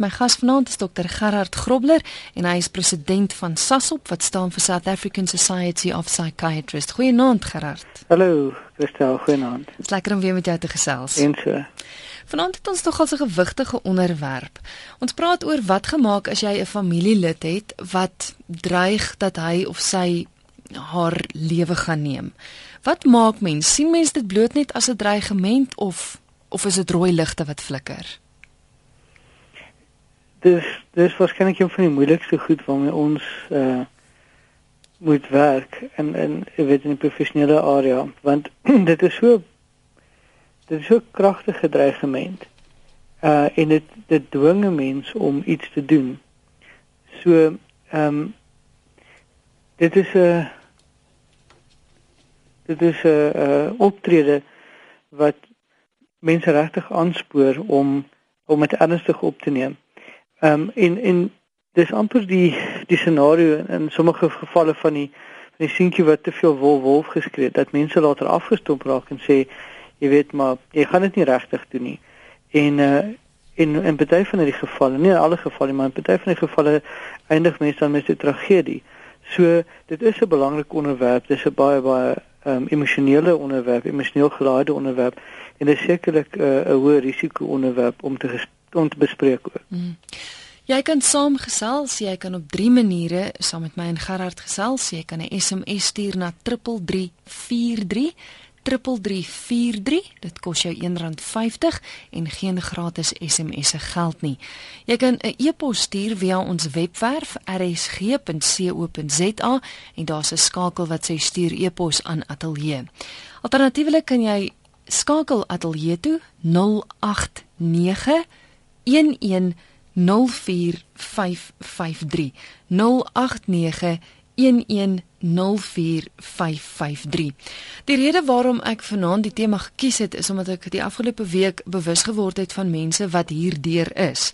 My gas vanaand is Dr Gerard Grobler en hy is president van SASOP wat staan vir South African Society of Psychiatrists. Goeienaand Gerard. Hallo, Christel, goeienaand. Dit is lekker om weer met jou te gesels. En so. Vanaand het ons tog al 'n gewigtige onderwerp. Ons praat oor wat gemaak as jy 'n familielid het wat dreig dat hy of sy haar lewe gaan neem. Wat maak mens? sien mens dit bloot net as 'n dreigement of of is dit rooi ligte wat flikker? Dis dis waarskynlik een van die moeilikste goed waarmee ons uh moet werk in in weet in die professionele area want dit is so dit is so kragtige dreigement uh en dit dit dwing 'n mens om iets te doen. So ehm um, dit is 'n dit is 'n uh, optrede wat mense regtig aanspoor om om dit ernstig op te neem. Ehm um, en en dis amper die die scenario in, in sommige gevalle van die van die seentjie wat te veel wolf wolf geskree het dat mense later afgestomp raak en sê jy weet maar jy gaan dit nie regtig doen nie. En uh in in baie van die gevalle, nie in alle gevalle maar in baie van die gevalle eindig mense dan met 'n tragedie. So dit is 'n belangrike onderwerp, dis 'n baie baie um, emosionele onderwerp, emosioneel gelaaide onderwerp en dit is sekerlik 'n uh, 'n hoë risiko onderwerp om te om te bespreek ook. Mm. Jy kan saamgesels, jy kan op drie maniere saam met my en Gerard gesels. Jy kan 'n SMS stuur na 3343 3343. Dit kos jou R1.50 en geen gratis SMS'e geld nie. Jy kan 'n e-pos stuur via ons webwerf rsg.co.za en daar's 'n skakel wat sê stuur e-pos aan ateljee. Alternatiefelik kan jy skakel ateljee toe 089 11 04553 089 1104553. Die rede waarom ek vanaand die tema gekies het is omdat ek die afgelope week bewus geword het van mense wat hierdeur is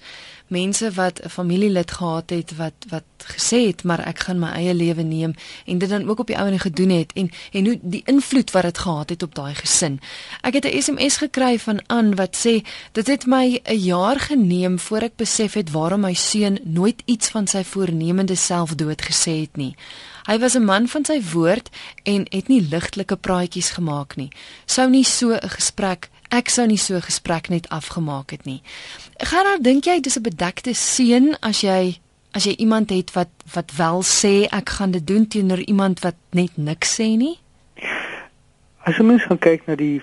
mense wat 'n familielid gehad het wat wat gesê het maar ek gaan my eie lewe neem en dit dan ook op die ouene gedoen het en en hoe die invloed wat dit gehad het op daai gesin. Ek het 'n SMS gekry van An wat sê dit het my 'n jaar geneem voor ek besef het waarom my seun nooit iets van sy voornemende selfdood gesê het nie. Hy was 'n man van sy woord en het nie ligtelike praatjies gemaak nie. Sou nie so 'n gesprek ek sou nie so 'n gesprek net afgemaak het nie. Gerard, dink jy dis 'n bedekte seën as jy as jy iemand het wat wat wel sê ek gaan dit doen teenoor iemand wat net niks sê nie? As ons gaan kyk na die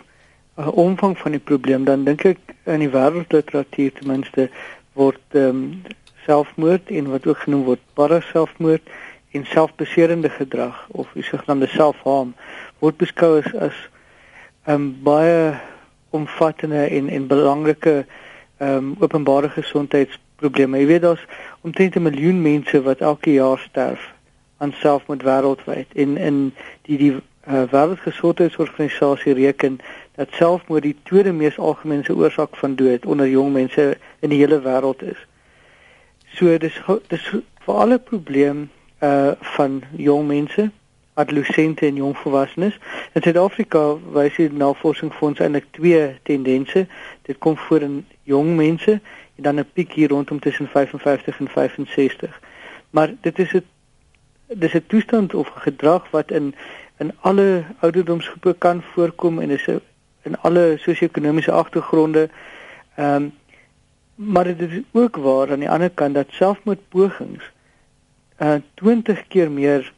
uh, omvang van die probleem, dan dink ek in die wêreldliteratuur ten minste word ehm um, selfmoord en wat ook genoem word paraselfmoord en selfbeserende gedrag of die sogenaamde selfharm word beskou as as 'n um, baie omvattende en en belangrike ehm um, openbare gesondheidsprobleme. Jy weet daar's omtrent 'n miljoen mense wat elke jaar sterf aan selfmoord wêreldwyd en in die die uh, wêreldgesondheidsorganisasie reken dat selfmoord die tweede mees algemene oorsaak van dood onder jong mense in die hele wêreld is. So dis dis vir alle probleem uh van jong mense adolessente en jongvolwassenes. In Suid-Afrika wys die navorsingsfonds eintlik twee tendense. Dit kom voor in jong mense en dan 'n piek hier rondom tussen 55 en 65. Maar dit is 'n dis 'n toestand of gedrag wat in in alle ouderdomsgroepe kan voorkom en is in alle sosio-ekonomiese agtergronde. Ehm um, maar dit is ook waar aan die ander kant dat selfmoordpogings uh 20 keer meer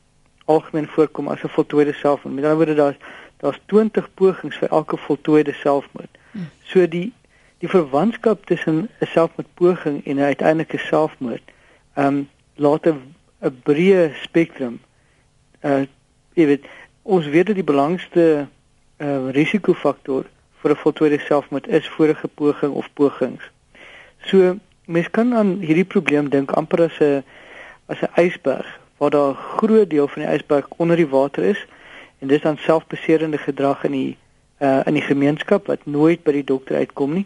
algemeen voorkom as 'n voltooide selfmoord. Met ander woorde daar's daar's 20 pogings vir elke voltooide selfmoord. Hmm. So die die verwantskap tussen 'n selfmoordpoging en 'n uiteindelike selfmoord, ehm um, laat 'n breë spektrum uh jy weet ons weet dat die belangrikste uh risikofaktor vir 'n voltooide selfmoord is vorige poging of pogings. So mens kan aan hierdie probleem dink amper as 'n as 'n ysberg waar daar 'n groot deel van die ysberg onder die water is en dis dan selfbeserende gedrag in die uh in die gemeenskap wat nooit by die dokter uitkom nie.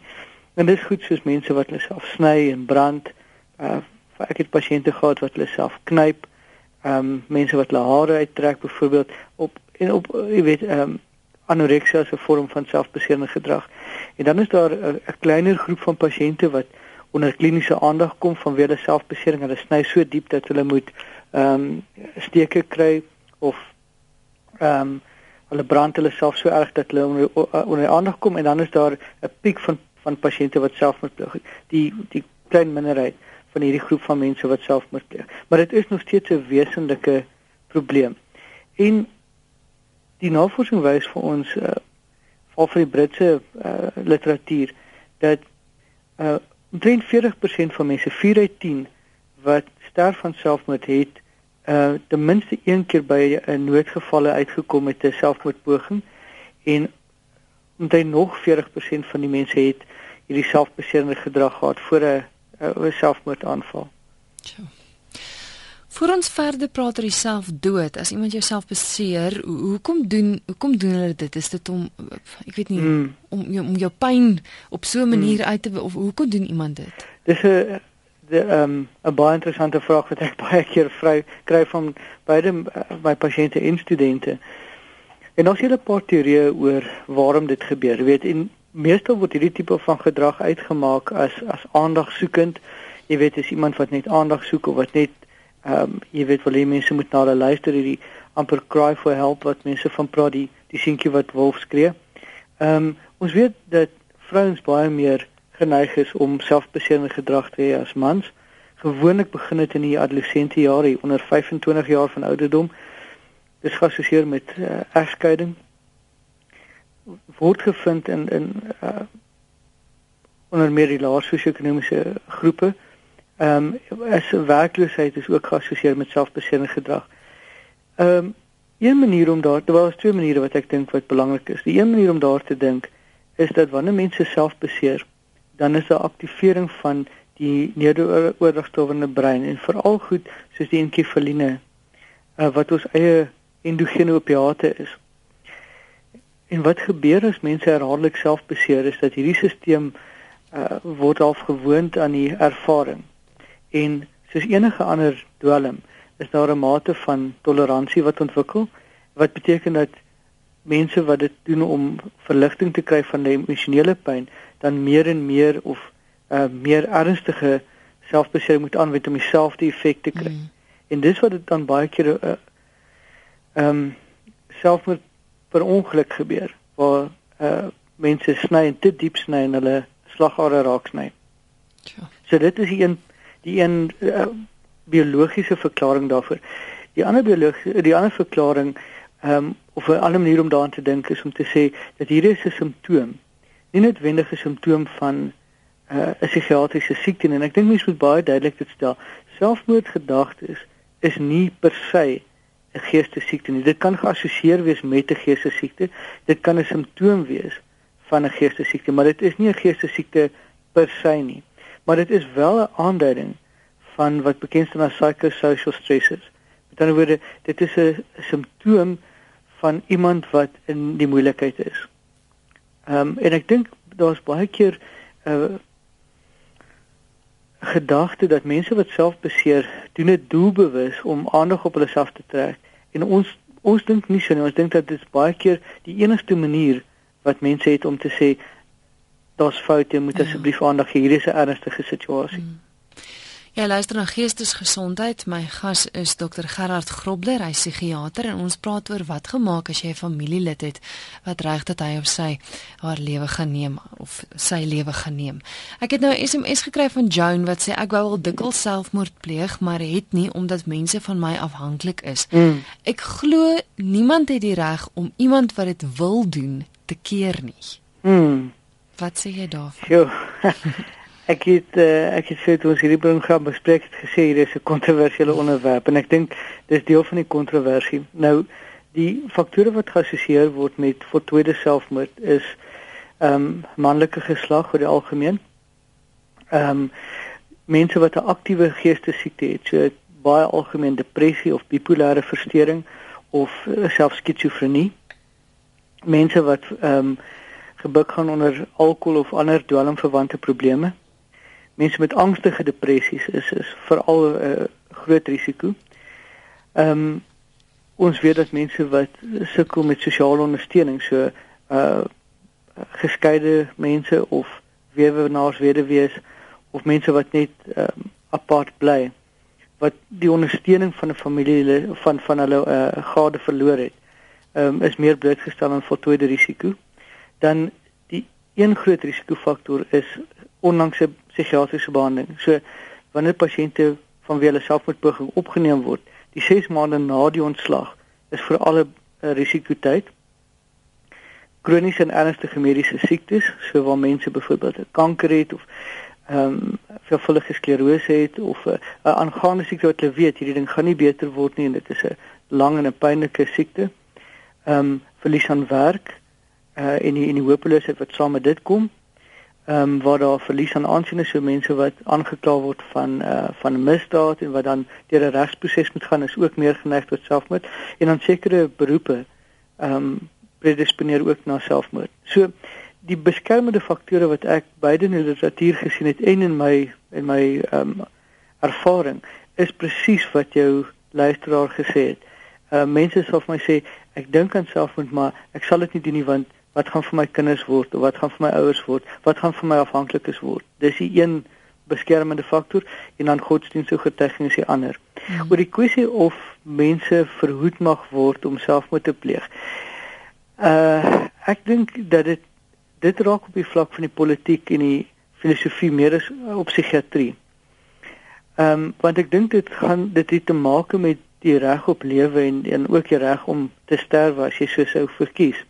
En dis goed soos mense wat hulle self sny en brand. Uh ek het pasiënte gehad wat hulle self knyp. Um mense wat hulle hare uittrek byvoorbeeld op en op jy weet um anoreksia is 'n vorm van selfbeserende gedrag. En dan is daar 'n kleiner groep van pasiënte wat onder kliniese aandag kom vanweë hulle selfbesering. Hulle sny so diep dat hulle moet ehm um, steke kry of ehm um, hulle brand hulle self so erg dat hulle onder onder aandag kom en dan is daar 'n piek van van pasiënte wat selfmoord pleeg. Die die klein minderheid van hierdie groep van mense wat selfmoord pleeg. Maar dit is nog steeds 'n wesenlike probleem. En die navorsing wys vir ons uh val van die Britse uh literatuur dat uh omtrent 40% van mense 4 uit 10 wat sterf van selfmoord het uh ten minste een keer by 'n noodgevalle uitgekom met 'n selfmoordpoging en omtrent nog 40% van die mense het hierdie selfbeserende gedrag gehad voor 'n 'n selfmoordaanval. Tjoh. Voor ons verder praat oor selfdood, as iemand jouself beseer, hoekom doen hoekom doen hulle dit? Is dit om ek weet nie mm. om om jou pyn op so 'n manier mm. uit te of hoekom doen iemand dit? Dis 'n ehm um, 'n baie interessante vraag wat ek baie keer vry kry van beide uh, my pasiënte en studente. En ons het 'n paar teorieë oor waarom dit gebeur. Jy weet, en meestal word hierdie tipe van gedrag uitgemaak as as aandagsoekend. Jy weet, is iemand wat net aandag soek of wat net ehm um, jy weet, hê mense moet na hulle luister hierdie amper cry for help wat mense van praat die die seentjie wat wolf skree. Ehm um, ons weet dat vrouens baie meer geneig is om selfbeserende gedrag te hê as mans. Gewoonlik begin dit in die adolessente jare onder 25 jaar van ouderdom. Dis geassosieer met uh, egskeiding. Word gevind in in uh, onder meer die lae sosio-ekonomiese groepe. Ehm um, as werkloosheid is ook geassosieer met selfbeserende gedrag. Ehm um, een manier om daar, daar was twee maniere wat ek dink wat belangrik is. Die een manier om daar te dink is dat wanneer mense selfbeseer dan is daar aktivering van die neurooordragstowwe in die brein en veral goed soos die enkefaline uh, wat ons eie endogene opiate is. En wat gebeur as mense herhaaldelik self beseer is dat hierdie stelsel uh, word afgewoond aan die ervaring. En soos enige ander dwelm is daar 'n mate van toleransie wat ontwikkel wat beteken dat mense wat dit doen om verligting te kry van die emosionele pyn dan meer en meer of uh, meer ernstige selfbesering moet aanwend om dieselfde effek te kry. Mm. En dis wat dit dan baie keer uh, ehm uh, um, selfmoord per ongeluk gebeur waar uh, mense sny en te diep sny en hulle slagare raak sny. Ja. So dit is die een die een uh, biologiese verklaring daarvoor. Die ander biologie die ander verklaring ehm um, of 'n ander manier om daaraan te dink is om te sê dat hier is 'n simptoom nie noodwendig 'n simptoom van uh, 'n uh, psigiatriese siekte. En ek dink mens moet baie duidelik dit stel. Selfmoordgedagtes is nie per se 'n geestesiekte nie. Dit kan geassosieer wees met 'n geestesiekte. Dit kan 'n simptoom wees van 'n geestesiekte, maar dit is nie 'n geestesiekte per se nie. Maar dit is wel 'n aanduiding van wat bekend staan as psychosocial stresses. Met ander woorde, dit is 'n simptoom van iemand wat in die moeilikheid is. Ehm um, en ek dink daar's baie keer 'n uh, gedagte dat mense wat self beseer doen dit doelbewus om aandag op hulle self te trek. En ons ons dink nie so nie. Ons dink dat dit baie keer die enigste manier wat mense het om te sê daar's foute, moet ja. asseblief aandag gee. Hier is 'n ernstige situasie. Mm. Ja, luister na Geestesgesondheid. My gas is Dr Gerard Grobler, hy psigiater en ons praat oor wat gemaak as jy 'n familielid het wat reg dat hy of sy haar lewe gaan neem of sy lewe gaan neem. Ek het nou 'n SMS gekry van Joan wat sê ek wou al dikwels selfmoord pleeg, maar het nie omdat mense van my afhanklik is. Mm. Ek glo niemand het die reg om iemand wat dit wil doen te keer nie. Mm. Wat sê jy daarvan? Ek het uh, ek het vir ons hierdie program bespreek het gesê hier is 'n kontroversiële onderwerp en ek dink dis deel van die kontroversie. Nou die faktore wat geassosieer word met voltooide selfmoord is ehm um, manlike geslag oor die algemeen. Ehm um, mense wat 'n aktiewe geestesiekte het, so baie algemeen depressie of bipolêre verstoring of uh, selfs skizofrenie. Mense wat ehm um, gebuk gaan onder alkohol of ander dwelmverwante probleme mense met angstige depressies is is veral 'n uh, groot risiko. Ehm um, ons weet dat mense wat sukkel met sosiale ondersteuning, so uh geskeide mense of weduwenaars weduwees of mense wat net um, apart bly wat die ondersteuning van 'n familie van van hulle uh, gade verloor het um, is meer blootgestel aan voltooide risiko dan die een groot risikofaktor is onlangse psigiatriese behandeling so wanneer pasiënte van wie hulle selfmoordpoging opgeneem word die 6 maande na die ontslag is vir alle uh, risikotyd kroniese en ernstige mediese siektes, so waar mense byvoorbeeld kanker het of ehm um, vervolgde sklerose het of 'n uh, aangaande siekte wat hulle weet hierdie ding gaan nie beter word nie en dit is 'n lang en 'n pynlike siekte. Ehm um, verlies aan werk uh en die en die hopeloosheid wat saam met dit kom. Ehm um, waar daar verlies aan aansien is so mense wat aangekla word van uh van misdaad en wat dan deur 'n regsproses moet gaan is ook meer geneig tot selfmoord en dan sekere beroepe ehm um, predisponeer ook na selfmoord. So die beskermende faktore wat ek beide in die literatuur gesien het en in my in my ehm um, ervaring is presies wat jou luisteraar gesê het. Uh mense sal vir my sê ek dink aan selfmoord maar ek sal dit nie doen nie want wat gaan vir my kinders word of wat gaan vir my ouers word? Wat gaan vir my afhanklikes word? Dis die een beskermende faktor en dan godsdienstige getuienis die ander. Hmm. Oor die kwessie of mense verhoed mag word om selfmoord te pleeg. Uh ek dink dat dit dit raak op die vlak van die politiek en die filosofie meer as op psigiatrie. Ehm um, want ek dink dit gaan dit het te maak met die reg op lewe en en ook die reg om te sterwe as jy so sou verkies.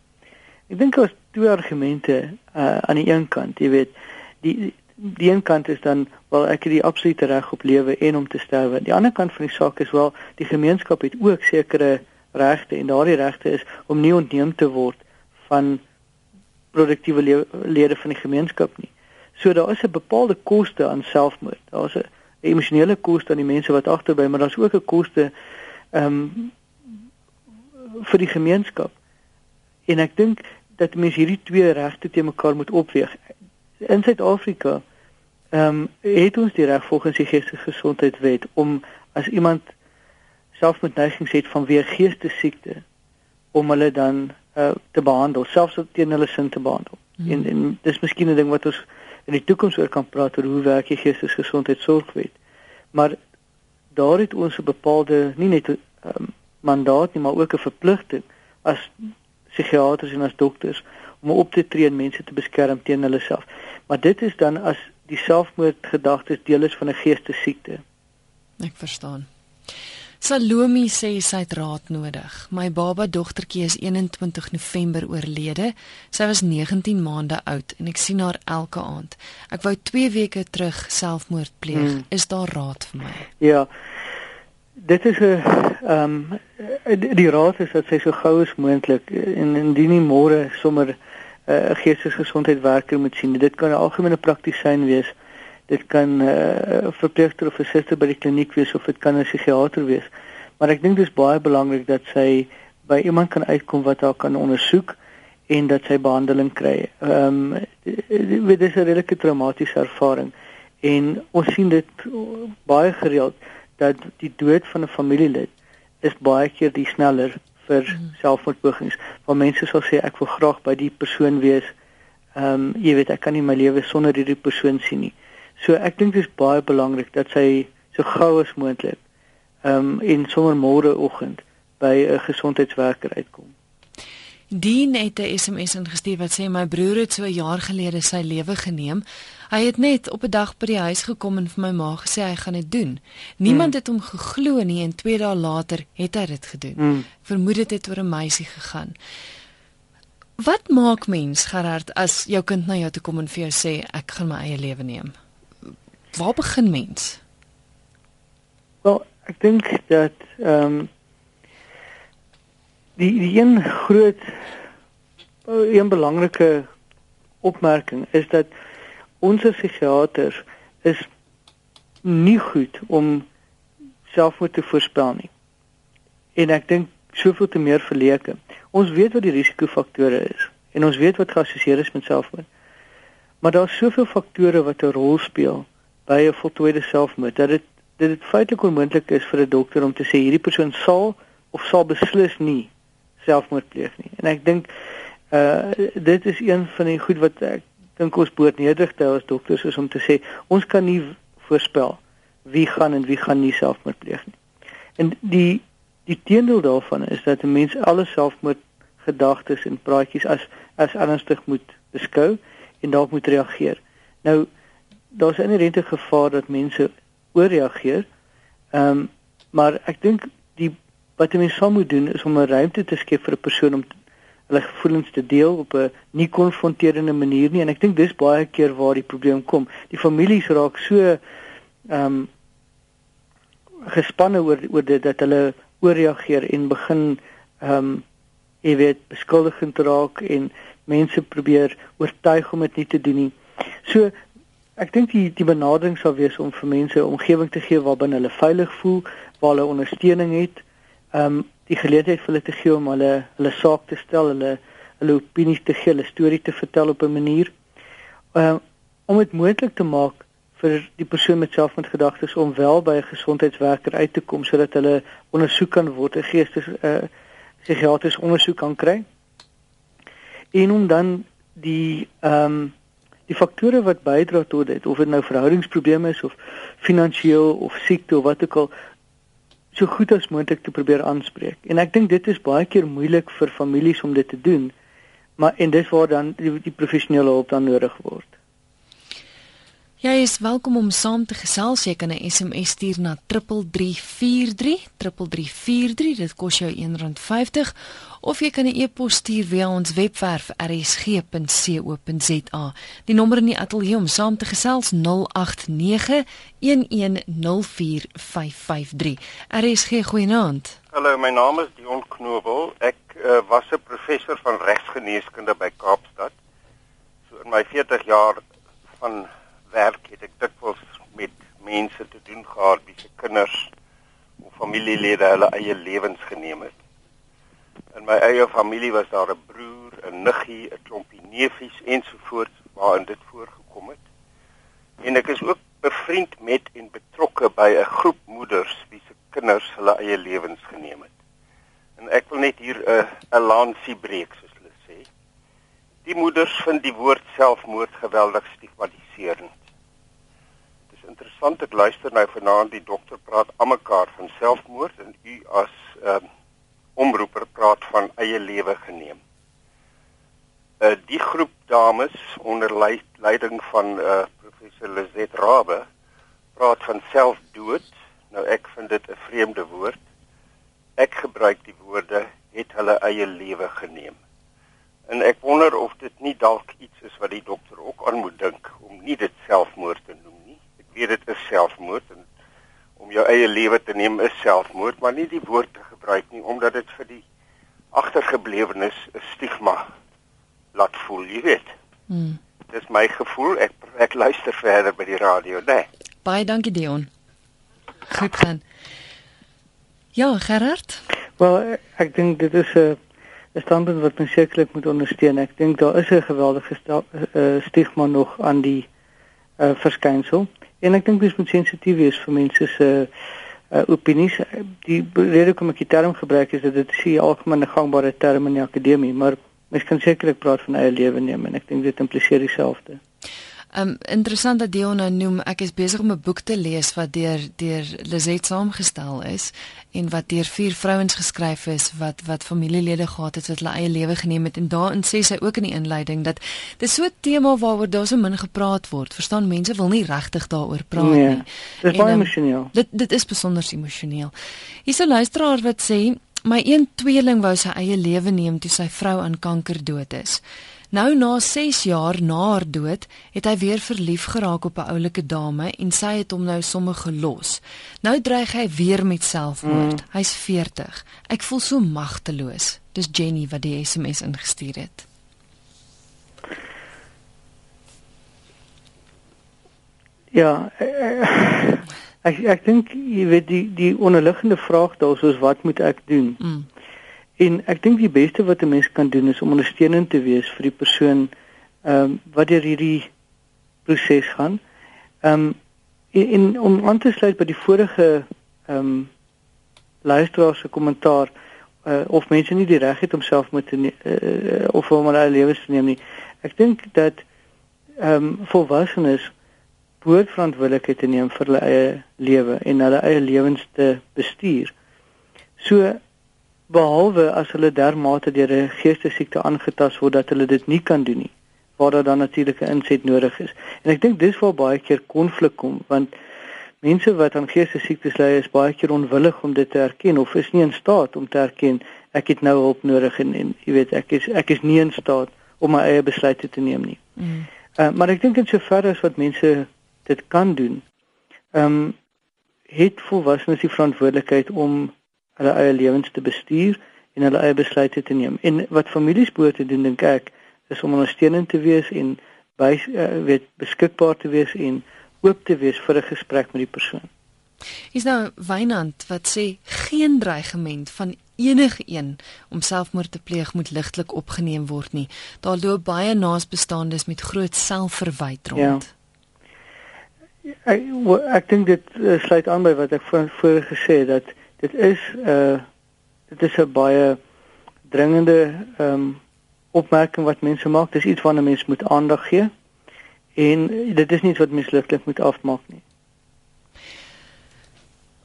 Ek dink daar's twee argumente uh aan die een kant, jy weet, die die een kant is dan wel ek het die absolute reg op lewe en om te sterwe. Die ander kant van die saak is wel die gemeenskap het ook sekere regte en daardie regte is om nie ontneem te word van produktiewe le lede van die gemeenskap nie. So daar is 'n bepaalde koste aan selfmoord. Daar's 'n emosionele koste aan die mense wat agterby, maar daar's ook 'n koste ehm um, vir die gemeenskap. En ek dink dat mense hierdie twee regte te mekaar moet opweeg. In Suid-Afrika ehm um, het ons die reg volgens die geestelike gesondheidswet om as iemand selfmoordneigings het vanweë geestesiekte om hulle dan uh, te behandel, selfs teen hulle sin te behandel. Hmm. En, en dis miskien 'n ding wat ons in die toekoms oor kan praat oor hoe werk die geestesgesondheidsorgwet. Maar daar het ons 'n bepaalde nie net 'n um, mandaat nie, maar ook 'n verpligting as psigiaters en as dokters om op te tree en mense te beskerm teen hulle self. Maar dit is dan as die selfmoordgedagtes deel is van 'n geestesiekte. Ek verstaan. Salome sê sy het raad nodig. My baba dogtertjie is 21 November oorlede. Sy was 19 maande oud en ek sien haar elke aand. Ek wou 2 weke terug selfmoord pleeg. Hmm. Is daar raad vir my? Ja. Dit is 'n ehm um, die raad is dat sy so gou as moontlik en indien nie môre sommer eh, 'n uh, geestesgesondheidwerker moet sien. Dit kan 'n algemene praktisyn wees dit kan 'n uh, verpleegster of 'n suster by die kliniek wees of dit kan 'n psigiater wees. Maar ek dink dit is baie belangrik dat sy by iemand kan uitkom wat haar kan ondersoek en dat sy behandeling kry. Ehm um, dit is 'n redelike traumatiese ervaring en ons sien dit baie gereeld dat die dood van 'n familielid is baie keer die sneller vir mm. selfmoordpogings. Waar mense sal sê ek wil graag by die persoon wees. Ehm um, jy weet ek kan nie my lewe sonder hierdie persoon sien nie. So ek dink dit is baie belangrik dat sy so gou as moontlik ehm um, in sommer môre oggend by 'n gesondheidswerker uitkom. Dien het 'n SMS ingestuur wat sê my broer het so 'n jaar gelede sy lewe geneem. Hy het net op 'n dag by die huis gekom en vir my ma gesê hy gaan dit doen. Niemand hmm. het hom geglo nie en 2 dae later het hy dit gedoen. Hmm. Vermoed dit het oor 'n meisie gegaan. Wat maak mens Gerard as jou kind na jou toe kom en vir jou sê ek gaan my eie lewe neem? Waar begin mens? Wel, ek dink dat ehm um, die die een groot een belangrike opmerking is dat ons psigiaters is nie goed om selfmoord te voorspel nie. En ek dink soveel te meer verleke. Ons weet wat die risikofaktore is en ons weet wat geassosieer is met selfmoord. Maar daar's soveel faktore wat 'n rol speel by 'n voltooide selfmoord dat dit dit dit feitelik onmoontlik is vir 'n dokter om te sê hierdie persoon sal of sal beslis nie selfmoord pleeg nie. En ek dink uh dit is een van die goed wat ek dink ons behoort nederig te as dokters is om te sê ons kan nie voorspel wie gaan en wie gaan nie selfmoord pleeg nie. En die die teendeel daarvan is dat 'n mens alle selfmoord gedagtes en praatjies as as ernstig moet beskou en daarop moet reageer. Nou daar's 'n inherente gevaar dat mense ooreageer. Ehm um, maar ek dink die wat 'n mens sou moet doen is om 'n ruimte te skep vir 'n persoon om hulle gevoelens te deel op 'n nie konfronterende manier nie en ek dink dis baie keer waar die probleem kom. Die families raak so ehm um, gespanne oor oor dit dat hulle ooreageer en begin ehm um, jy weet beskuldigend raak en mense probeer oortuig om dit nie te doen nie. So ek dink die die benadering sal wees om vir mense 'n omgewing te gee waarbinne hulle veilig voel, waar hulle ondersteuning het. Ehm um, die geleentheid vir hulle te gee om hulle hulle saak te stel, hulle hulle opinies te gee, hulle storie te vertel op 'n manier uh, om dit moontlik te maak vir die persoon met selfmoordgedagtes om wel by 'n gesondheidswerker uit te kom sodat hulle ondersoek kan word, 'n geestes uh, psigiatriese ondersoek kan kry. En om dan die ehm um, die faktore wat bydra tot dit of dit nou verhoudingsprobleme is of finansiëel of siekte of wat ook al so goed as moontlik te probeer aanspreek. En ek dink dit is baie keer moeilik vir families om dit te doen. Maar en dis waar dan die, die professionele hulp dan nodig word. Jy is welkom om saam te gesels. Jy kan 'n SMS stuur na 3343 3343. Dit kos jou R1.50 of jy kan 'n e-pos stuur via ons webwerf rsg.co.za. Die nommer in die ateljee om saam te gesels 0891104553. RSG goeienaand. Hallo, my naam is Dion Knobel. Ek uh, was 'n professor van regsgeneeskunde by Kaapstad. So in my 40 jaar van werk het ek dikwels met mense te doen gehad wie se kinders of familielede hulle eie lewens geneem het. In my eie familie was daar 'n broer, 'n niggie, 'n klompie neefies ensovoorts waarin dit voorgekom het. En ek is ook bevriend met en betrokke by 'n groep moeders wie se kinders hulle eie lewens geneem het. En ek wil net hier 'n 'n lansie breek soos hulle sê. Die moeders vind die woord selfmoord geweldig stigmatiserend interessant ek luister nou vanaand die dokter praat almekaar van selfmoord en u as ehm uh, omroeper praat van eie lewe geneem. Uh die groep dames onder leiding van uh professor Lizet Rabbe praat van selfdood. Nou ek vind dit 'n vreemde woord. Ek gebruik die woorde het hulle eie lewe geneem. En ek wonder of dit nie dalk iets is wat die dokter ook aan moet dink om nie dit selfmoord te noem weet dit is selfmoord en om jou eie lewe te neem is selfmoord, maar nie die woord te gebruik nie omdat dit vir die agtergeblewenes 'n stigma laat voel, jy weet. Hmm. Dis my gevoel. Ek ek luister verder by die radio, né? Nee. Baie dankie Dion. Goed gaan. Ja, Gerard. Wel, ek dink dit is 'n 'n standpunt wat mens sekerlik moet ondersteun. Ek dink daar is 'n geweldige uh, stigma nog aan die uh, verskynsel. En ek dink mens moet sensitief wees vir mense se uh, opinies. Die rede hoekom ek die term gebruik is dat dit algemeen 'n gangbare term in die akademie, maar mens kan sekerlik praat van eie lewe neem en ek dink dit impliseer dieselfde. Um interessant dat Dion nou noem ek is besig om 'n boek te lees wat deur deur Lizet saamgestel is en wat deur vier vrouens geskryf is wat wat familielede gehad het wat hulle eie lewe geneem het en daarin sê sy ook in die inleiding dat dis so 'n tema waaroor daar so min gepraat word. Verstaan mense wil nie regtig daaroor praat nee, nie. Dis baie um, emosioneel. Dit dit is besonder emosioneel. Hier's 'n luisteraar wat sê my een tweeling wou sy eie lewe neem toe sy vrou aan kanker dood is. Nou na 6 jaar na haar dood, het hy weer verlief geraak op 'n oulike dame en sy het hom nou sommer gelos. Nou dreig hy weer met selfmoord. Mm. Hy's 40. Ek voel so magteloos. Dis Jenny wat die SMS ingestuur het. Ja, ek ek dink jy weet die die onderliggende vraag daar is wat moet ek doen? Mm. En ek dink die beste wat 'n mens kan doen is om ondersteunend te wees vir die persoon ehm um, wat deur hierdie proses gaan. Ehm um, en, en om aan te sluit by die vorige ehm um, luisteraar se kommentaar uh, of mense nie die reg het om self met te uh, of om hulle lewens te neem nie. Ek dink dat ehm um, volwassenes behoort verantwoordelikheid te neem vir hulle eie lewe en hulle eie lewens te bestuur. So behalwe as hulle dermate deur 'n geestesiekte aangetast word dat hulle dit nie kan doen nie, waar daar dan natuurlike inset nodig is. En ek dink dis waar baie keer konflik kom want mense wat aan geestesiektes ly is baie keer onwillig om dit te erken of is nie in staat om te erken ek het nou hulp nodig en, en jy weet ek is ek is nie in staat om my eie besluite te neem nie. Mm. Uh, maar ek dink in sover as wat mense dit kan doen. Ehm um, het volwassenes die verantwoordelikheid om hulle eie lewens te bestuur en hulle eie besluite te neem. En wat families behoort te doen dink ek is om ondersteunend te wees en by uh, weet beskikbaar te wees en oop te wees vir 'n gesprek met die persoon. Is nou Wynand wat sê geen dreigement van enige een om selfmoord te pleeg moet ligtelik opgeneem word nie. Daar loop baie naasbestaandes met groot selfverwyte rond. Ja. Ek ek dink dit uh, sluit aan by wat ek vroeër gesê het dat dit is 'n uh, eh, dit is 'n baie dringende ehm um, opmerking wat mense maak. Dis iets waarna mense moet aandag gee. En dit is nie iets wat ligtelik moet afmaak nie.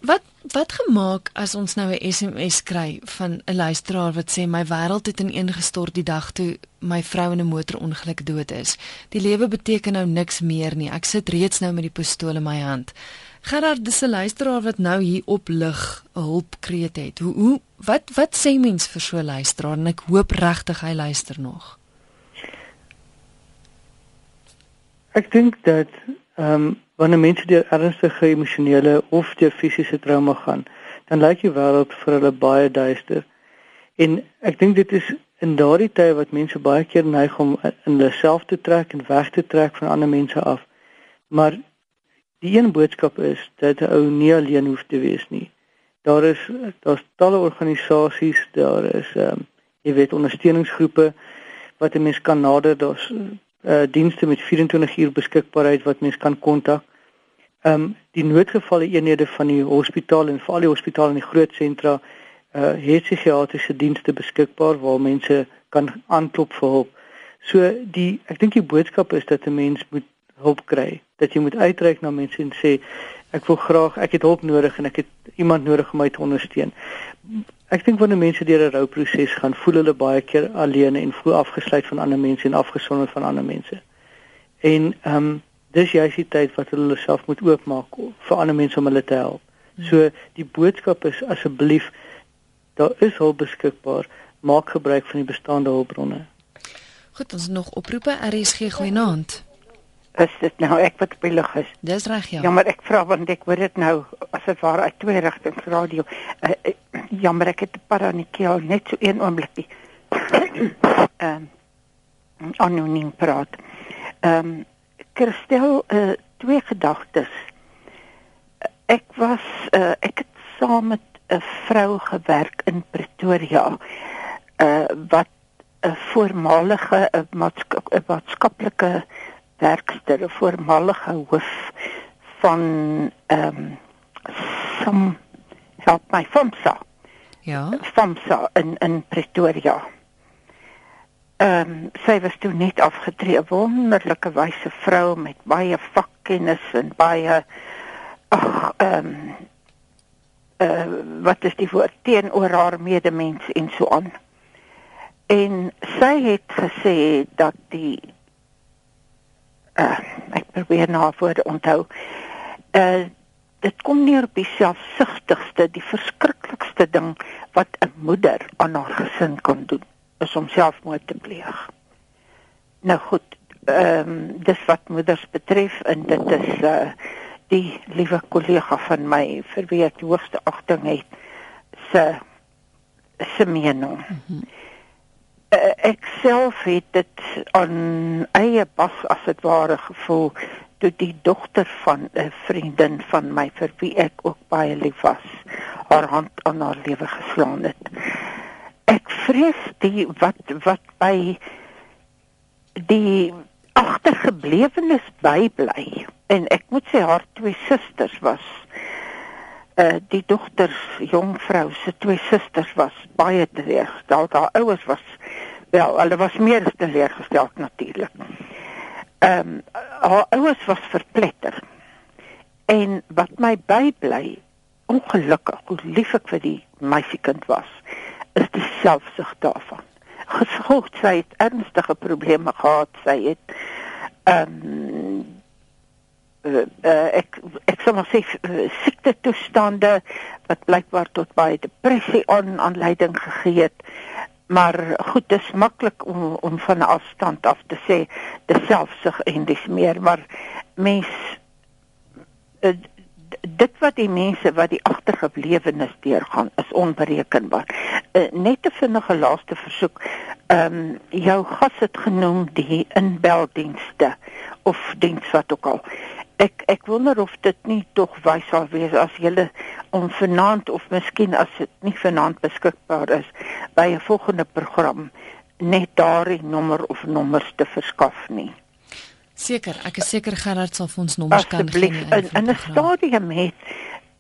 Wat wat gemaak as ons nou 'n SMS kry van 'n luisteraar wat sê my wêreld het ineengestort die dag toe my vrou in 'n motorongeluk dood is. Die lewe beteken nou niks meer nie. Ek sit reeds nou met die pistool in my hand. Gerard, dis 'n luisteraar wat nou hier op lig 'n hulpkreet het. Hoe hoe wat wat sê mens vir so 'n luisteraar en ek hoop regtig hy luister nog. Ek dink dat ehm um, wanneer mense deur ernstige emosionele of deur fisiese trauma gaan, dan lyk die wêreld vir hulle baie duister. En ek dink dit is in daardie tye wat mense baie keer neig om in hulle self te trek en weg te trek van ander mense af. Maar die een boodskap is dat 'n ou nie alleen hoef te wees nie. Daar is daar's talle organisasies, daar is ehm um, jy weet ondersteuningsgroepe wat 'n mens kan nader, daar's uh dienste met 24 uur beskikbaarheid wat mens kan kontak. Ehm um, die noodgevalle eenhede van die hospitaal en veral die hospitaal in die groot sentra uh het psigiatriese dienste beskikbaar waar mense kan aanklop vir hulp. So die ek dink die boodskap is dat 'n mens moet hulp kry. Dat jy moet uitreik na mense en sê ek wil graag ek het hulp nodig en ek het iemand nodig om my te ondersteun. Ek dink wanneer mense deur 'n rouproses gaan, voel hulle baie keer alleen en voel afgesluit van ander mense en afgesonder van ander mense. En ehm um, dis juist die tyd wat hulle self moet oopmaak vir ander mense om hulle te help. Hmm. So die boodskap is asseblief daar is hulp beskikbaar, maak gebruik van die bestaande hulpbronne. Goed, ons nog oproepe RSG goeienaand. Is dit nou ek wat belig is? Dis reg ja. Jammer, ek vra want ek hoor dit nou as dit waar uit twee rigtings radio. Uh, uh, jammer, ek het 'n die keel net so een oombliekie. Ehm um, anoniem praat. Ehm um, Kirstel, uh, twee gedagtes. Ek was uh, ek het saam met 'n vrou gewerk in Pretoria. Uh wat 'n voormalige 'n maatskaplike werkster, 'n voormalige hoof van ehm um, som help my FAMSA. Ja. FAMSA in in Pretoria. Ehm um, sy was toe net afgetree, wonderlike wyse vrou met baie vakkennis en baie ag ehm um, uh, wat is die woord teenoor haar medemens en so aan. En sy het gesê dat die uh, ek probeer nou voor onthou. Uh dit kom neer op die selfsugtigste, die verskriklikste ding wat 'n moeder aan haar gesin kan doen, is om selfmoord te pleeg. Nou goed, ehm um, dis wat moeders betref en dit is uh die liewe kollega van my vir wie ek die hoogste agting het se se mening. Mm -hmm ek self het dit aan eie bas as dit ware gevoel toe die dogter van 'n vriendin van my vir wie ek ook baie lief was haar hand aan haar lewe geslaan het. Ek vrees die wat wat by die agtergeblewenes bybly en ek moet sê haar twee susters was uh die dogter jong vrou se twee susters was baie teleurgesteld haar ouers was wel hulle was meer teleurgesteld natuurlik Ehm um, haar ouers was verpletter. En wat my bybly, ongelukkig hoe lief ek vir die meisiekind was, is die selfsug daarvan. Gevolg sy het ernstige probleme gehad, sy het ehm um, uh, ek ek sal maar sê uh, siekte toestande wat blykbaar tot baie depressie aan aanleiding gegee het maar goed dis maklik om om van afstand af te sê dis selfsug en dis meer maar mens uh, dit wat die mense wat die agtergeblewenes deurgaan is onberekenbaar. Uh, net 'n vinnige laaste versoek. Ehm um, jou gas het genoem die inbeldienste of diens wat ook al ek ek wonder of dit nie tog wys sal wees as jy om vanaand of miskien as dit nie vanaand beskikbaar is by 'n volgende program net daardie nommer of nommers te verskaf nie. Seker, ek is seker Gerard sal vir ons nommers kan gee. In, in 'n stadium het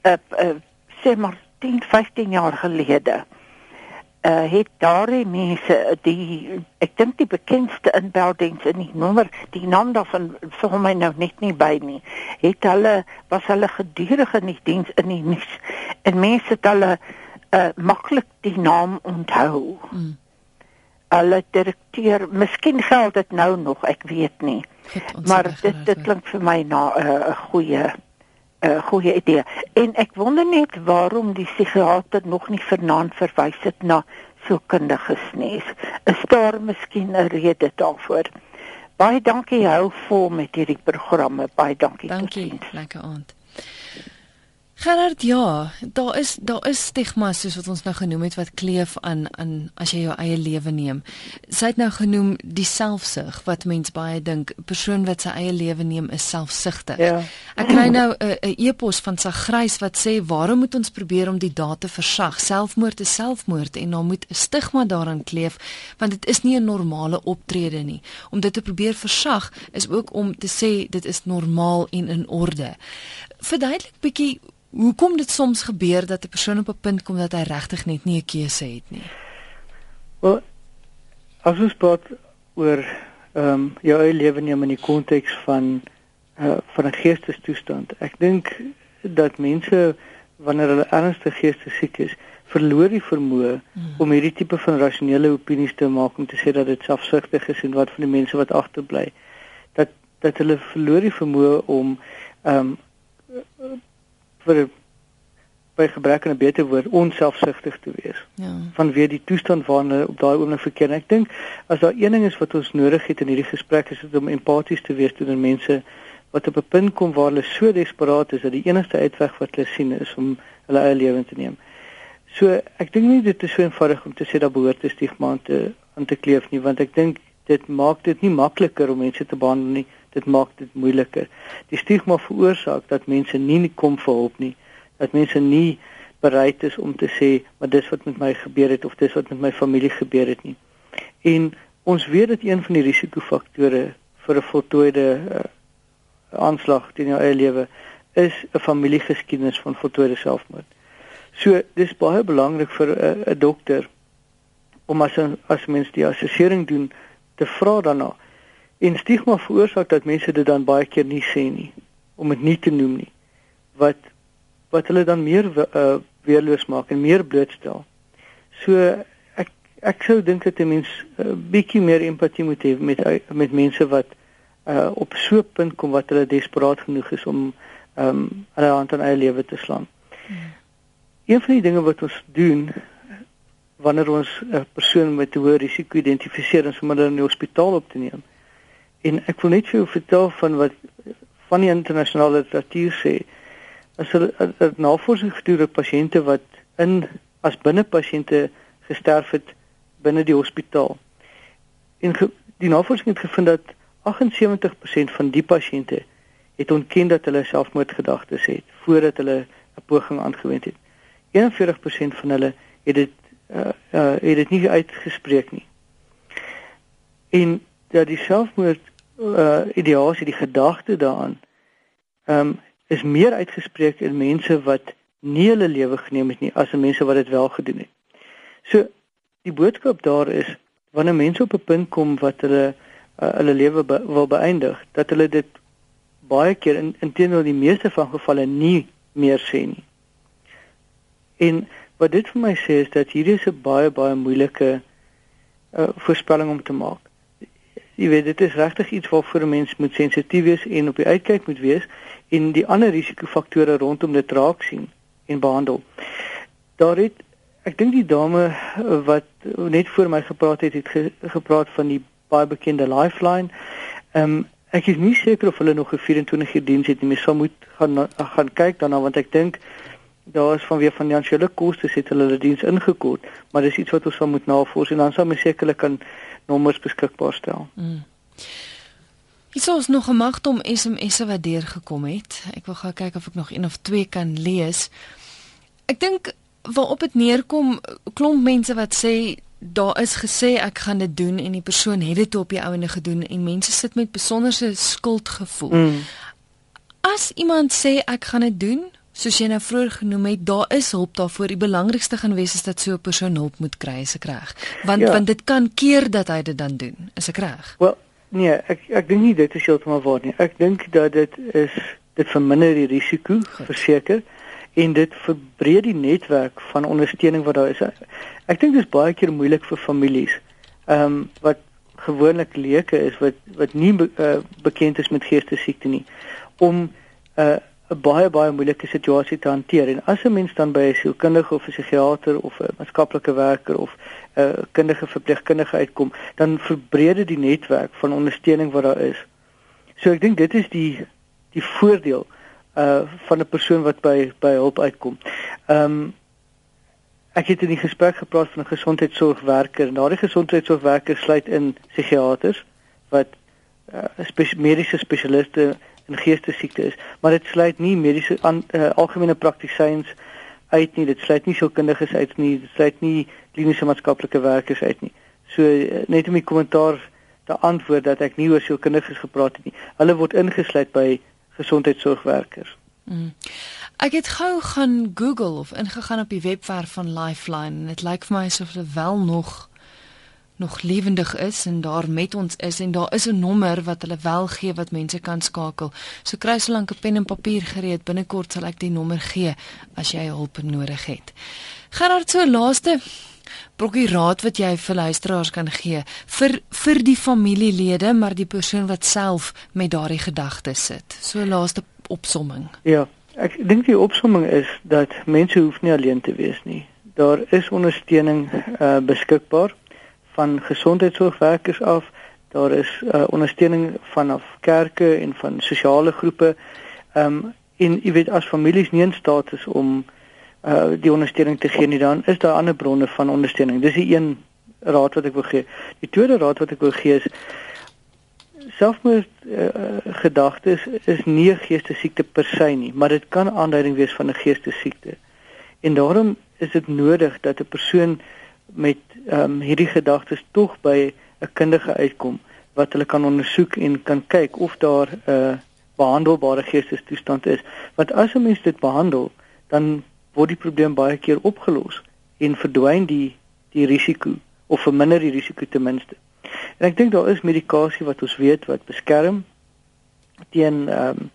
uh, uh, sê maar 10, 15 jaar gelede uh, het daardie mense die ek dink die bekendste inbeldiens in die nommer die naam daarvan vir my nou net nie by nie. Het hulle was hulle gedurig in die diens in die nuus en mense het hulle uh, maklik die naam onthou. Mm. hulle direkteur miskien geld dit nou nog ek weet nie. Goed, maar dit dit klink vir my na eh, 'n uh, goeie 'n uh, goeie idee. En ek wonder net waarom die psigiater nog nie vanaand verwys het na sielkundiges nie. Is daar miskien 'n rede daarvoor? Baie dankie hou vol met hierdie programme. Baie dankie. Dankie. Lekker aand. Gerard, ja, daar is daar is stigmas soos wat ons nou genoem het wat kleef aan aan as jy jou eie lewe neem. Sy het nou genoem die selfsug wat mens baie dink, 'n persoon wat sy eie lewe neem is selfsugtig. Ja. Ek kry nou 'n 'n e-pos van sy grys wat sê, "Waarom moet ons probeer om die daad te versag? Selfmoord is selfmoord en daar moet 'n stigma daaraan kleef, want dit is nie 'n normale optrede nie. Om dit te probeer versag is ook om te sê dit is normaal en in orde." Verduidelik bietjie Hoekom dit soms gebeur dat 'n persoon op 'n punt kom dat hy regtig net nie 'n keuse het nie? Wel, as ons praat oor ehm um, jou eie lewe neem in die konteks van uh van 'n geestesstoestand. Ek dink dat mense wanneer hulle ernstig geestesiek is, verloor die vermoë hmm. om hierdie tipe van rasionele opinies te maak om te sê dat dit selfsugtig is en wat van die mense wat agterbly. Dat dat hulle verloor die vermoë om ehm um, vir by gebrek aan 'n beter woord onselfsugtig te wees. Ja. Vanweer die toestand waarna op daai oomblik verkeer. Ek dink as daar een ding is wat ons nodig het in hierdie gesprek is dit om empaties te wees teenoor mense wat op 'n punt kom waar hulle so desperaat is dat die enigste uitweg wat hulle sien is om hulle eie lewe te neem. So ek dink nie dit is so eenvoudig om te sê dat behoort 'n stigma aan te aan te kleef nie want ek dink dit maak dit nie makliker om mense te behandel nie dit maak dit moeiliker. Die stigma veroorsaak dat mense nie kom vir hulp nie, dat mense nie bereid is om te sê maar dis wat met my gebeur het of dis wat met my familie gebeur het nie. En ons weet dat een van die risikofaktore vir 'n voltooide uh, aanslag teen jou eie lewe is 'n familiegeskiedenis van voltooide selfmoord. So dis baie belangrik vir 'n uh, dokter om as 'n as mens die assessering doen te vra daarna En stigma veroorsaak dat mense dit dan baie keer nie sê nie om dit nie te noem nie. Wat wat hulle dan meer uh, weerloos maak en meer blootstel. So ek ek sou dink dat 'n mens 'n uh, bietjie meer empatie moet hê met met mense wat uh, op so 'n punt kom wat hulle desperaat genoeg is om ehm um, hulle hand aan eie lewe te slaan. Hmm. Een van die dinge wat ons doen wanneer ons 'n persoon met 'n hoë risiko identifiseer en sommer in die hospitaal op te neem, En ek wil net vir jou vertel van wat van die internasionale literatuur sê. As hulle navorsing gedoen op pasiënte wat in as binnepasiënte gesterf het binne die hospitaal. En ge, die navorsing het gevind dat 78% van die pasiënte het ontken dat hulle selfmoordgedagtes het voordat hulle 'n poging aangewend het. 41% van hulle het dit uh, uh, het dit nie uitgespreek nie. En dat die selfmoord uh ideasie die gedagte daaraan ehm um, is meer uitgespreek in mense wat nie hulle lewe geneem het nie as in mense wat dit wel gedoen het. So die boodskap daar is wanneer mense op 'n punt kom wat hulle uh, hulle lewe be, wil beëindig, dat hulle dit baie keer in intenoor die meeste van gevalle nie meer sê nie. En wat dit vir my sê is dat hierdie is 'n baie baie moeilike uh, voorspelling om te maak. Jy weet dit is regtig iets waarvoor 'n mens moet sensitief wees en op die uitkyk moet wees en die ander risikofaktore rondom dit raak sien en behandel. Daar het ek dink die dame wat net voor my gepraat het het ge, gepraat van die baie bekende Lifeline. Ehm um, ek is nie seker of hulle nog 'n 24 uur diens het nie. Mens sal moet gaan gaan kyk daarna want ek dink daar is vanweë van die finansiële koste het hulle hulle diens ingekort, maar dis iets wat ons sal moet navors en dan sal mens sekerlik kan nommers beskikbaar stel. Mm. Is ons nog gemagte om SMS'e wat deurgekom het? Ek wil gou kyk of ek nog een of twee kan lees. Ek dink waarop dit neerkom, klomp mense wat sê daar is gesê ek gaan dit doen en die persoon het dit op die ouene gedoen en mense sit met besonderse skuldgevoel. Mm. As iemand sê ek gaan dit doen, soos jy nou vroeër genoem het, daar is hulp daarvoor. Die belangrikste gaan wees is dat so 'n persoon hulp moet kry, is ek reg? Want ja. want dit kan keer dat hy dit dan doen, is ek reg? Wel, nee, ek ek dink nie dit is heeltemal waar nie. Ek dink dat dit is dit verminder die risiko, verseker, en dit verbreed die netwerk van ondersteuning wat daar is. Ek dink dit is baie keer moeilik vir families. Ehm um, wat gewoonlik leuke is wat wat nie be, uh, bekend is met geestesiekte nie om 'n uh, 'n baie baie moeilike situasie te hanteer en as 'n mens dan by 'n sielkundige of 'n psigiater of 'n maatskaplike werker of 'n kundige verpleegkundige uitkom, dan verbreed dit die netwerk van ondersteuning wat daar is. So ek dink dit is die die voordeel uh van 'n persoon wat by by hulp uitkom. Ehm um, ek het in die gesprek gepraat van 'n gesondheidsorgwerker en daardie gesondheidsorgwerker sluit in psigiaters wat uh, spes mediese spesialiste in geestesiekte is, maar dit sluit nie mediese uh, algemene praktisyns uit nie, dit sluit nie sielkundiges uit nie, dit sluit nie kliniese maatskaplike werkers uit nie. So uh, net om die kommentaar te antwoord dat ek nie oor sielkundiges gepraat het nie. Hulle word ingesluit by gesondheidsorgwerkers. Mm. Ek het gou gaan Google of ingegaan op die webwerf van Lifeline en dit lyk vir my asof hulle wel nog nog lewendig is en daar met ons is en daar is 'n nommer wat hulle wel gee wat mense kan skakel. So kry so lank 'n pen en papier gereed. Binnekort sal ek die nommer gee as jy hulp nodig het. Gerard, so laaste brokkie raad wat jy vir luisteraars kan gee vir vir die familielede, maar die persoon wat self met daardie gedagtes sit. So laaste opsomming. Ja, ek dink die opsomming is dat mense hoef nie alleen te wees nie. Daar is ondersteuning uh, beskikbaar van gesondheidsorgwerkers af. Daar is uh, ondersteuning vanaf kerke en van sosiale groepe. Ehm um, en jy weet as families nie in staat is om uh die ondersteuning te gee nie, dan is daar ander bronne van ondersteuning. Dis die een raad wat ek wil gee. Die tweede raad wat ek wil gee is selfmoord uh, gedagtes is nie 'n geestesiekte per se nie, maar dit kan aanduiding wees van 'n geestesiekte. En daarom is dit nodig dat 'n persoon met ehm um, hierdie gedagtes tog by 'n kundige uitkom wat hulle kan ondersoek en kan kyk of daar 'n uh, behandelbare geestestoestand is. Want as 'n mens dit behandel, dan word die probleem baie keer opgelos en verdwyn die die risiko of verminder die risiko ten minste. En ek dink daar is medikasie wat ons weet wat beskerm teen ehm um,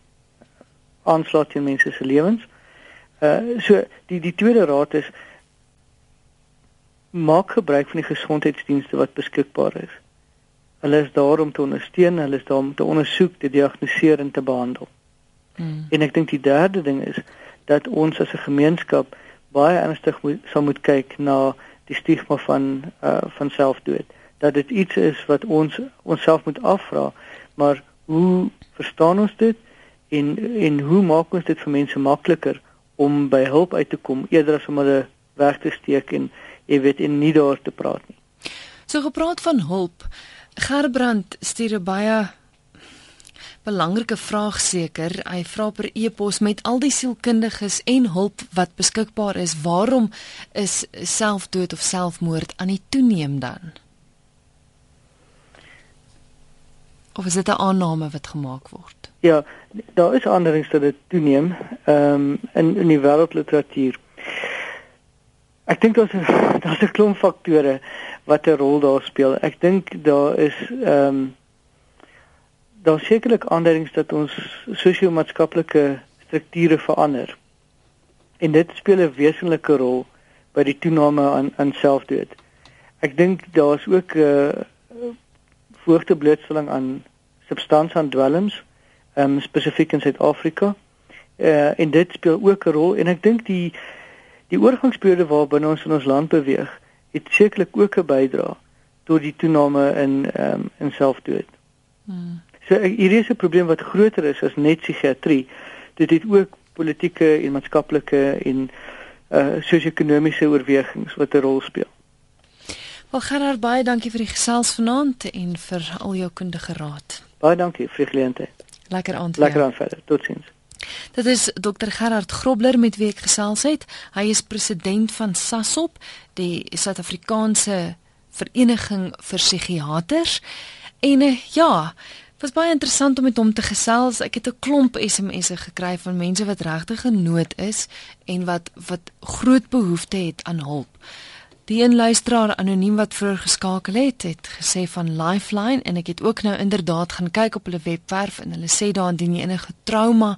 aanslag teen mense se lewens. Uh so die die tweede raad is maak gebruik van die gesondheidsdienste wat beskikbaar is. Hulle is daar om te ondersteun, hulle is daar om te ondersoek, te diagnoseer en te behandel. Hmm. En ek dink die derde ding is dat ons as 'n gemeenskap baie ernstig moet sal moet kyk na die stigma van uh van selfdood. Dat dit iets is wat ons onsself moet afvra, maar hoe verstaan ons dit en en hoe maak ons dit vir mense makliker om by hulp uit te kom eerder as om hulle weg te steek en jy weet en nie daar te praat nie. So gepraat van hulp. Gerbrand stuur 'n baie belangrike vraag seker. Hy vra per e-pos met al die sielkundiges en hulp wat beskikbaar is, waarom is selfdood of selfmoord aan die toeneem dan? Of is dit 'n aanname wat gemaak word? Ja, daar is aanduidings dat dit toeneem ehm um, in in die wêreldliteratuur. Ek dink daar's daar's 'n klomp faktore wat 'n rol daar speel. Ek dink daar is ehm um, daar sekerlik aanduidings dat ons sosio-maatskaplike strukture verander. En dit speel 'n wesenlike rol by die toename aan aan selfdood. Ek dink daar's ook 'n uh, voorte blootstelling aan substansaandwelms, ehm um, spesifiek in Suid-Afrika. Uh en dit speel ook 'n rol en ek dink die die oorgangsperiode waarbinne ons in ons land beweeg, het sekerlik ook 'n bydrae tot die toename in ehm um, in selfdood. Hmm. So hier is 'n probleem wat groter is as net psigiatrie. Dit het ook politieke en maatskaplike en uh sosio-ekonomiese oorwegings wat 'n rol speel. Wel Gerard baie dankie vir die gesels vanaand en vir al jou kundige raad. Baie dankie vir die geleentheid. Lekker aand. Lekker aand verder. Totsiens. Dit is Dr Gerard Grobler met wie ek gesels het. Hy is president van SASOP, die Suid-Afrikaanse Vereniging vir Psigiaters. En uh, ja, was baie interessant om met hom te gesels. Ek het 'n klomp SMS'e gekry van mense wat regtig genood is en wat wat groot behoefte het aan hulp. Die een luisteraar anoniem wat vroeër geskakel het, het gesê van Lifeline en ek het ook nou inderdaad gaan kyk op hulle webwerf en hulle sê daar indien jy enige trauma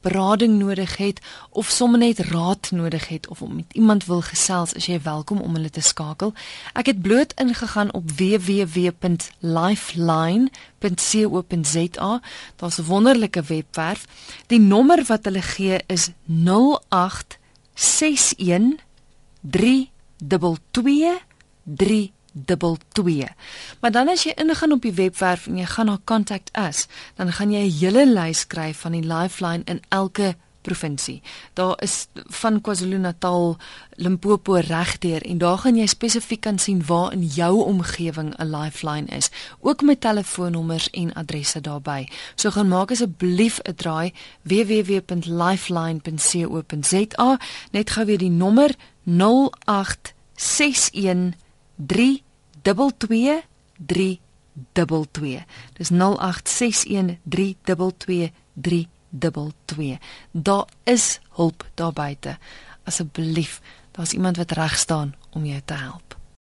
berading nodig het of sommer net raad nodig het of om met iemand wil gesels, is jy welkom om hulle te skakel. Ek het bloot ingegaan op www.lifeline.co.za. Daar's 'n wonderlike webwerf. Die nommer wat hulle gee is 0861 322 3 dubbel 2. Maar dan as jy ingaan op die webwerf en jy gaan na contact us, dan gaan jy 'n hele lys kry van die lifeline in elke provinsie. Daar is van KwaZulu-Natal, Limpopo regdeur en daar gaan jy spesifiek kan sien waar in jou omgewing 'n lifeline is, ook met telefoonnommers en adresse daarbey. So gaan maak asseblief 'n draai www.lifeline.co.za, net gou weer die nommer 0861 322 Dis 0861322322. Daar is hulp daar buite. Asseblief, daar's iemand wat reg staan om jou te help.